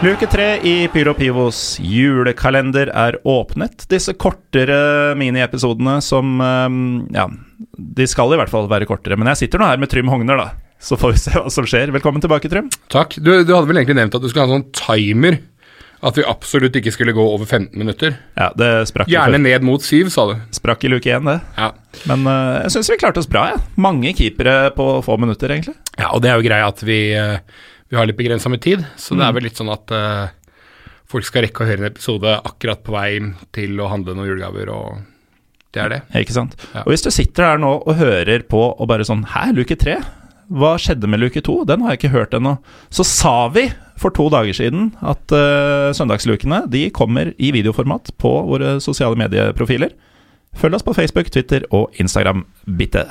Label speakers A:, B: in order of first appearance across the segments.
A: Luke tre i Pyro Pivos julekalender er åpnet. Disse kortere miniepisodene som eh, Ja, de skal i hvert fall være kortere. Men jeg sitter nå her med Trym Hogner, da. Så får vi se hva som skjer. Velkommen tilbake, Trym.
B: Takk. Du, du hadde vel egentlig nevnt at du skulle ha en sånn timer? At vi absolutt ikke skulle gå over 15 minutter?
A: Ja, det sprakk,
B: Gjerne ned mot 7, sa du.
A: sprakk i luke 1, det.
B: Ja.
A: Men uh, jeg syns vi klarte oss bra. Ja. Mange keepere på få minutter, egentlig.
B: ja, og det er jo greia at vi, eh, vi har litt begrensa med tid, så det er vel litt sånn at uh, folk skal rekke å høre en episode akkurat på vei til å handle noen julegaver, og det er det.
A: Ikke sant?
B: Ja.
A: Og hvis du sitter der nå og hører på og bare sånn Hæ, luke tre? Hva skjedde med luke to? Den har jeg ikke hørt ennå. Så sa vi for to dager siden at uh, søndagslukene de kommer i videoformat på våre sosiale medieprofiler. Følg oss på Facebook, Twitter og Instagram. Bitte.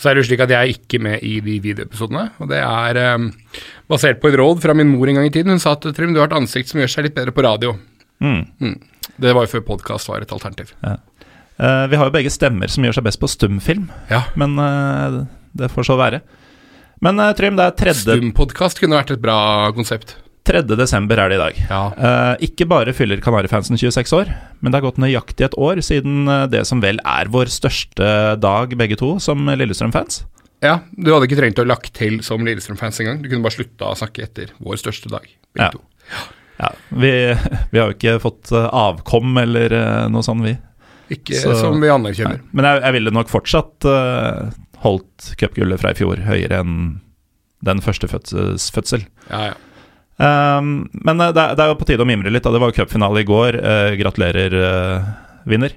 B: Så er det jo slik at jeg er ikke med i de videoepisodene, og det er eh, basert på et råd fra min mor en gang i tiden. Hun sa at Trym, du har et ansikt som gjør seg litt bedre på radio.
A: Mm.
B: Det var jo før podkast var et alternativ.
A: Eh, vi har jo begge stemmer som gjør seg best på stumfilm,
B: Ja.
A: men eh, det får så være. Men uh, Trym, det er tredje
B: Stumpodkast kunne vært et bra konsept.
A: 3. desember er det i dag.
B: Ja.
A: Eh, ikke bare fyller Kanarifansen 26 år, men det har gått nøyaktig et år siden eh, det som vel er vår største dag, begge to, som Lillestrøm-fans.
B: Ja, du hadde ikke trengt å lagt til som Lillestrøm-fans engang. Du kunne bare slutta å snakke etter vår største dag. begge
A: Ja.
B: to.
A: Ja, vi, vi har jo ikke fått eh, avkom eller eh, noe sånt, vi.
B: Ikke
A: Så-
B: som vi
A: Nei.
B: anerkjenner.
A: Men jeg, jeg ville nok fortsatt uh, holdt cupgullet fra i fjor høyere enn den første fødsels, fødsel.
B: Ja, ja.
A: Um, men eh, det, det er jo på tide å mimre litt. Da. Det var jo cupfinale i går. Uh, gratulerer, uh, vinner.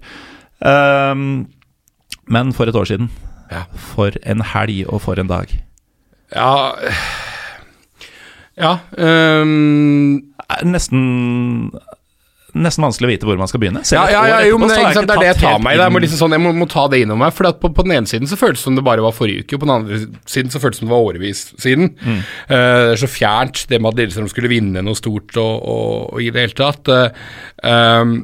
A: Um, men for et år siden.
B: Ja.
A: For en helg og for en dag.
B: Ja, ja
A: Um... Nesten Nesten vanskelig å vite hvor man skal begynne. Selv
B: ja, ja, ja, jo, men det, er, det det jeg tar meg i. Jeg liksom sånn, jeg må, må ta det innom meg. For på, på den ene siden så føltes det som det bare var forrige uke, og på den andre siden så føltes det som det var årevis siden.
A: Mm.
B: Uh, så fjernt, det med at Lillestrøm skulle vinne noe stort og, og, og i det hele tatt. Uh, ehm,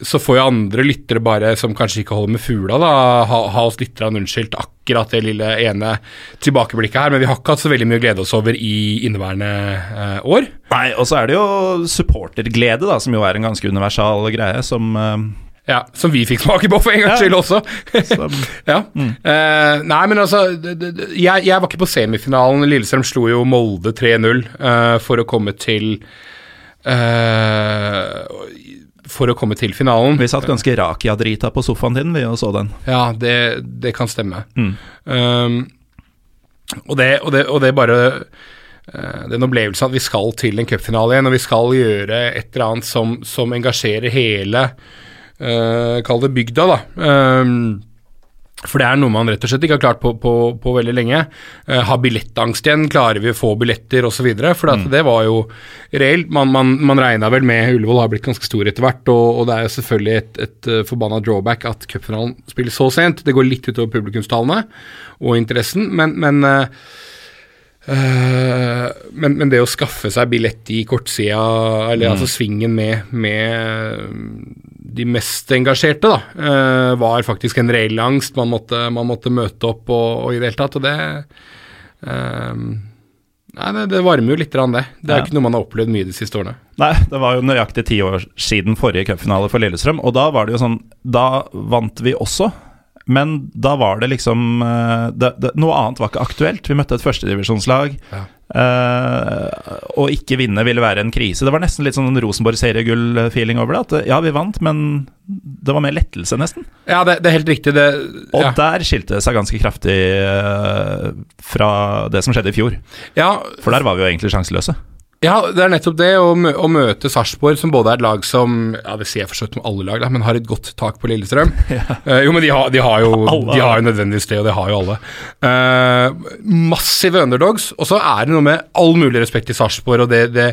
B: så får jo andre lyttere bare, som kanskje ikke holder med fugla, da, ha, ha oss litt unnskyldt akkurat det lille ene tilbakeblikket her. Men vi har ikke hatt så veldig mye å glede oss over i inneværende eh, år.
A: Nei, og så er det jo supporterglede, da, som jo er en ganske universal greie, som, eh,
B: Ja, Som vi fikk smake på for en gangs
A: Ja.
B: skyld også. Ja. Eh, nei, men altså jeg, jeg var ikke på semifinalen. Lillestrøm slo jo Molde 3-0 eh, for å komme til eh, For å komme til finalen.
A: Vi satt ganske rakia-drita på sofaen din, vi, og så den.
B: Ja, det, det kan stemme.
A: Mm.
B: Um, og, det, og, det, og det bare uh, Den opplevelsen at vi skal til en cupfinale igjen, og vi skal gjøre et eller annet som, som engasjerer hele uh, Kall det bygda, da. Um, for det er noe man rett og slett ikke har klart på, på, på veldig lenge. Uh, har billettangst igjen, klarer vi å få billetter osv.? For mm. det var jo reelt. Man, man, man regna vel med Ullevål har blitt ganske stor etter hvert, og, og det er jo selvfølgelig et, et uh, forbanna drawback at cupfinalen spilles så sent. Det går litt utover publikumstallene og interessen, men, men uh, Eh, men, men det å skaffe seg billett i kortsida, eller altså svingen med, med de mest engasjerte, da, eh, var faktisk en reell angst. Man måtte, man måtte møte opp og, og i det hele tatt, og det eh, Nei, det, det varmer jo litt, det. Det er
A: Ja.
B: ikke noe man har opplevd mye de siste årene.
A: Nei, det var jo nøyaktig ti år siden forrige cupfinale for Lillestrøm, og da var det jo sånn Da vant vi også, men da var det liksom eh, det, det, Noe annet var ikke aktuelt. Vi møtte et førstedivisjonslag,
B: Ja.
A: Uh, og ikke vinne ville være en krise. Det var nesten litt sånn Rosenborg-seriegull-feeling over det. At ja, vi vant, men det var mer lettelse, nesten.
B: Ja, det, det er helt riktig. Det,
A: Og
B: ja.
A: der skilte det seg ganske kraftig uh, fra det som skjedde i fjor.
B: ja,
A: For der var vi jo egentlig sjanseløse.
B: Ja, det er nettopp det. Å, mø å møte Sarpsborg, som både er et lag som Ja, det sier jeg for så vidt om alle lag, da, men har et godt tak på Lillestrøm. Eh, jo, men de har, de har jo De
A: har
B: jo nødvendigvis det, og det har jo alle. Uh, massive underdogs. Og så er det noe med all mulig respekt til Sarpsborg, og det, det,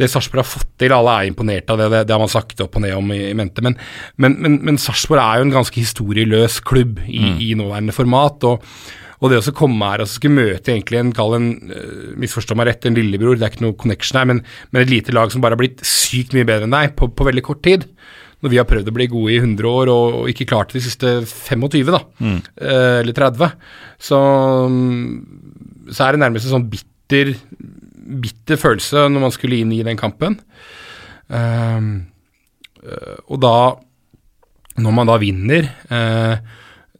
B: det Sarpsborg har fått til. Alle er imponert av det, det, det har man sagt opp og ned om i, i mente. Men, men, men, men Sarpsborg er jo en ganske historieløs klubb i, i nåværende format. og og det å komme her og altså, skulle møte egentlig en, kall en, uh, misforstå meg rett, en lillebror, det er ikke noe connection her, men, men et lite lag som bare har blitt sykt mye bedre enn deg på, på veldig kort tid. Når vi har prøvd å bli gode i 100 år og, og ikke klart det de siste 25, da, eh, eller 30, så, mm, så er det nærmest en sånn bitter bitter følelse når man skulle inn i den kampen. Um, og da, når man da vinner uh,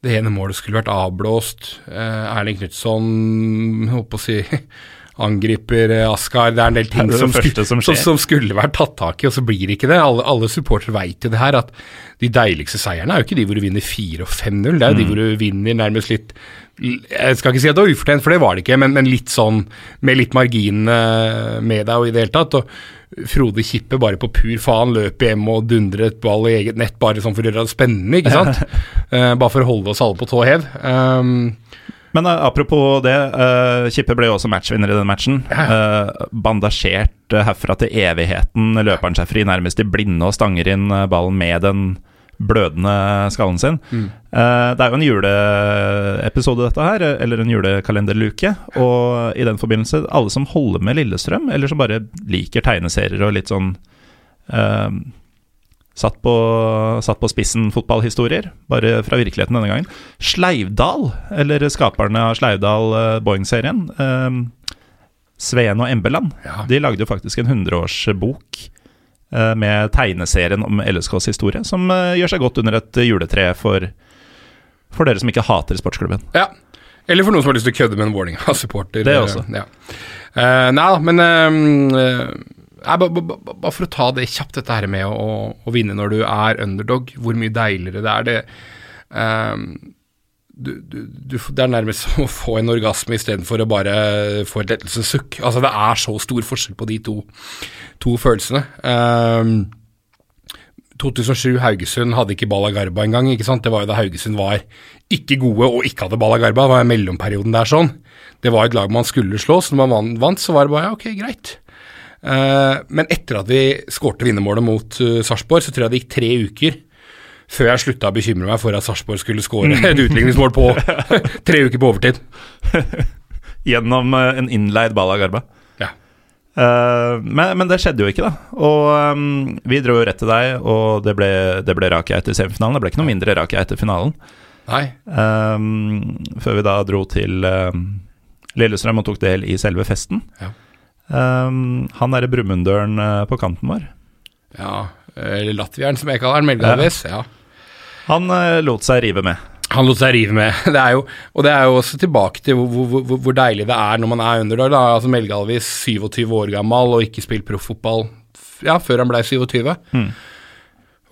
B: Det ene målet skulle vært avblåst. Uh, Erling Knutson holdt på å si angriper Askar. Det er en del ting som, skulle,
A: som
B: som skulle vært tatt tak i, og så blir det ikke det. Alle, alle supportere vet jo det her, at de deiligste seierne er jo ikke de hvor du vinner 4 og 5-0, det er jo de hvor du vinner nærmest litt Jeg skal ikke si at det var ufortjent, for det var det ikke, men, men litt sånn med litt margin eh, med deg og i det hele tatt. og Frode Kippe bare på pur faen løper hjem og dundrer et ball i eget nett bare sånn for å gjøre det spennende, ikke sant? uh, bare for å holde oss alle på tå hev. Um,
A: Men uh, apropos det, uh, Kippe ble jo også matchvinner i den matchen. Uh, bandasjert uh, herfra til evigheten løper han seg fri, nærmest i blinde, og stanger inn ballen med den blødende skallen sin. Eh, det er jo en juleepisode, dette her, eller en julekalenderluke. Og i den forbindelse, alle som holder med Lillestrøm, eller som bare liker tegneserier og litt sånn Satt på, satt på spissen fotballhistorier, bare fra virkeligheten denne gangen. Sleivdal, eller skaperne av Sleivdal uh, Boeing-serien, eh, Sveen og Embeland,
B: Ja.
A: de lagde jo faktisk en 100-årsbok eh, med tegneserien om LSKs historie, som eh, gjør seg godt under et juletre for, for dere som ikke hater sportsklubben.
B: Ja. Eller for noen som har lyst til å kødde med en Vålerenga-supporter.
A: Det også.
B: Ja. Eh, nei da, men eh, ba- ba- Bare for å ta det kjapt, dette her med å, å vinne når du er underdog, hvor mye deiligere det er. Det, um, du, du, du, det er nærmest som å få en orgasme istedenfor å bare få et lettelsessukk. Altså, det er så stor forskjell på de to, to følelsene. Um, 2007 Haugesund hadde ikke Bala Garba engang. ikke sant? Det var jo da Haugesund var ikke gode og ikke hadde Bala Garba. Det var mellomperioden der sånn. Det var et lag man skulle slå, så når man vant så var det bare ja, ok, greit. Eh, men etter at vi skårte vinnermålet mot uh, Sarpsborg, så tror jeg det gikk tre uker før jeg slutta å bekymre meg for at Sarpsborg skulle skåre et utligningsmål på tre uker på overtid.
A: Gjennom eh, en innleid Bala Garba.
B: Ja.
A: Eh, men, men det skjedde jo ikke, da. Og um, vi dro jo rett til deg, og det ble, det ble Rakia etter semifinalen. Det ble ikke noe mindre Rakia etter finalen.
B: Nei.
A: Um, før vi da dro til um, Lillestrøm og tok del i selve festen.
B: Ja.
A: Um, han derre brumunddøren uh, på kanten vår,
B: Ja. Eller latvieren, som jeg kaller han. Melgalvis. Ja.
A: han uh, lot seg rive med.
B: Han lot seg rive med. Det er jo, og det er jo også tilbake til hvor, hvor, hvor, hvor deilig det er når man er underdog. Da. Altså Melgalvis 27 år gammel og ikke spilt profffotball ja, før han ble 27.
A: Mm.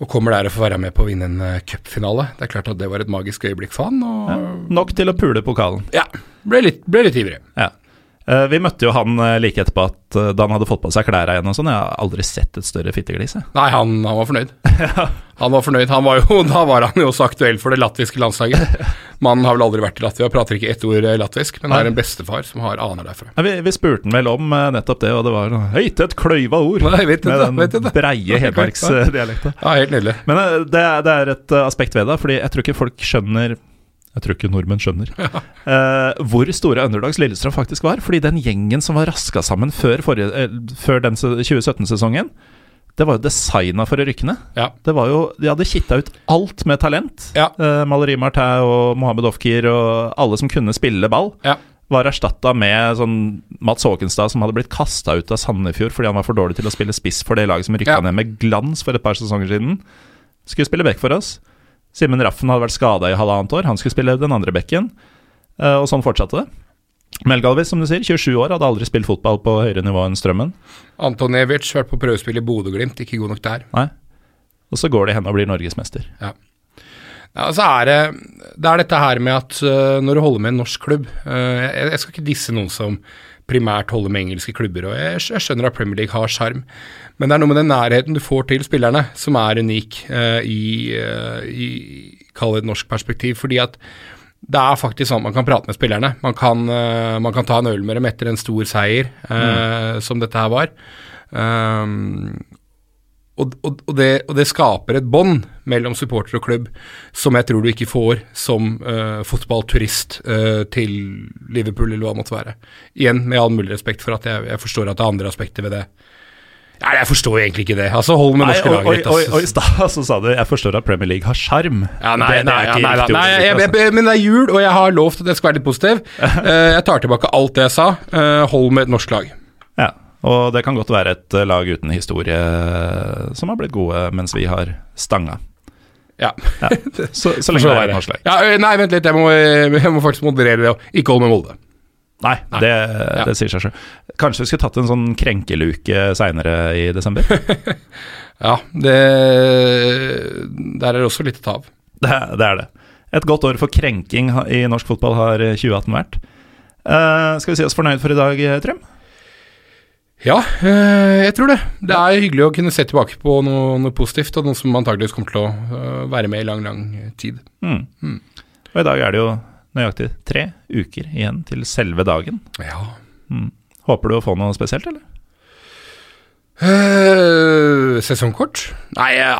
B: Og kommer der og får være med på å vinne en uh, cupfinale. Det er klart at det var et magisk øyeblikk for han. Og
A: Ja, nok til å pule pokalen.
B: ja, ble litt, ble litt ivrig.
A: Ja. Eh, vi møtte jo han uh, like etterpå at uh, da han hadde fått på seg klærne igjen og sånn. Jeg har aldri sett et større fitteglis.
B: Nei, han, han var fornøyd. Han var fornøyd. Han var jo, da var han jo så aktuell for det latviske landslaget. Mannen har vel aldri vært i Latvia, prater ikke ett ord eh, latvisk, men har en bestefar som har aner derfra.
A: Ja, vi, vi spurte han vel om nettopp det, og det var høyt et kløyva ord.
B: Nei, vet det,
A: med
B: det,
A: den breie hedmarksdialekta.
B: Ja, helt nydelig.
A: Men det, det er et aspekt ved det, fordi jeg tror ikke folk skjønner Jeg tror ikke nordmenn skjønner uh, hvor store underdogs Lillestrøm faktisk var. Fordi den gjengen som var raska sammen før, forrige, eh, før den 2017-sesongen, det var jo designa for å rykke ned.
B: Ja.
A: Det var jo, De hadde kitta ut alt med talent.
B: Ja.
A: Uh, Maleri Martin og Mohammed Ofkir og alle som kunne spille ball,
B: Ja.
A: var erstatta med sånn Mats Håkenstad som hadde blitt kasta ut av Sandefjord fordi han var for dårlig til å spille spiss for det laget som rykka
B: Ja.
A: ned med glans for et par sesonger siden. Skulle spille back for oss. Simen Raffen hadde vært skada i halvannet år. Han skulle spille den andre bekken. Eh, og sånn fortsatte det. Melgalvis, som du sier, 27 år, hadde aldri spilt fotball på høyere nivå enn Strømmen.
B: Antonevic vært på prøvespill i Bodø-Glimt, ikke god nok der.
A: Nei. Og så går de hen og blir norgesmester.
B: Ja, så er det, det er dette her med at øh, når du holder med en norsk klubb jeg, jeg skal ikke disse noen som primært holde med engelske klubber, og jeg, skjønner at Premier League har sjarm, men det er noe med den nærheten du får til spillerne som er unik uh, i, uh, i Kall det et norsk perspektiv, fordi at det er faktisk sånn at man kan prate med spillerne. Man kan, uh, man kan ta en øl med dem etter en stor seier, mm. som dette her var. Um, og, og, og, det, og det skaper et bånd mellom supporter og klubb som jeg tror du ikke får som uh, fotballturist uh, til Liverpool, eller hva det måtte være. Igjen, med all mulig respekt for at jeg, jeg forstår at det er andre aspekter ved det. Nei, jeg forstår egentlig ikke det. Altså, hold med norske
A: og,
B: altså.
A: og i stad så sa du Jeg forstår at Premier League har sjarm.
B: Ja, nei,
A: Det- det
B: nei, nei, nei,
A: jeg,
B: jeg,
A: altså.
B: jeg, men det er jul, og jeg har lovt at jeg skal være litt positiv. Uh, jeg tar tilbake alt det jeg sa. Hold med et norsk lag.
A: Og det kan godt være et eh, lag uten historie som har blitt gode mens vi har stanga.
B: Ja.
A: Ja. Så, så lenge det er et norsk lag.
B: Ja, nei, vent litt, jeg må, jeg må faktisk moderere det. Ikke hold med Molde.
A: Nei,
B: Nei.
A: det,
B: Ja.
A: det sier seg sjøl. Kanskje vi skulle tatt en sånn krenkeluke seinere i desember?
B: Ja, det Der er det også litt å ta av.
A: Det, det er det. Et godt år for krenking i norsk fotball har 2018 vært. Uh, skal vi si oss fornøyd for i dag, eh, Trym?
B: Ja, øh, jeg tror det. Det er hyggelig å kunne se tilbake på noe, noe positivt, og noe som antageligvis kommer til å øh, være med i lang, lang tid.
A: Mm.
B: Mm.
A: Og i dag er det jo nøyaktig tre uker igjen til selve dagen.
B: Ja.
A: Mm. Håper du å få noe spesielt, eller?
B: Øh, sesongkort? Nei, ja,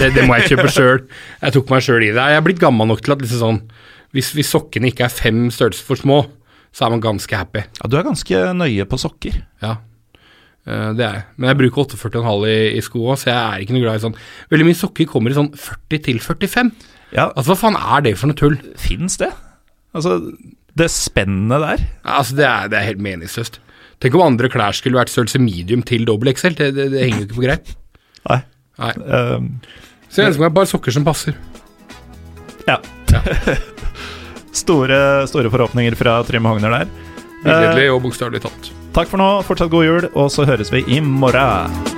B: det, det må jeg kjøpe sjøl. Jeg tok meg sjøl i det. Jeg er blitt gammel nok til at liksom sånn hvis, hvis sokkene ikke er fem størrelser for små, så er man ganske happy.
A: Ja, du er ganske nøye på sokker.
B: Ja, eh, det er jeg. Men jeg bruker 48,5 i, i sko òg, så jeg er ikke noe glad i sånn Veldig mye sokker kommer i sånn 40 til 45.
A: Ja,
B: Altså, hva faen er det for noe tull?
A: fins det? Altså, det spennet der
B: Altså, det er, det er helt meningsløst. Tenk om andre klær skulle vært størrelse medium til dobbel XL. Det, det, det henger jo ikke på greip.
A: Nei.
B: Nei.
A: Um,
B: Så jeg ønsker meg bare sokker som passer.
A: ja. store, store forhåpninger fra Trym Hogner der.
B: Billedlig og bokstavelig talt.
A: Takk for nå, fortsatt god jul, og så høres vi i morgen.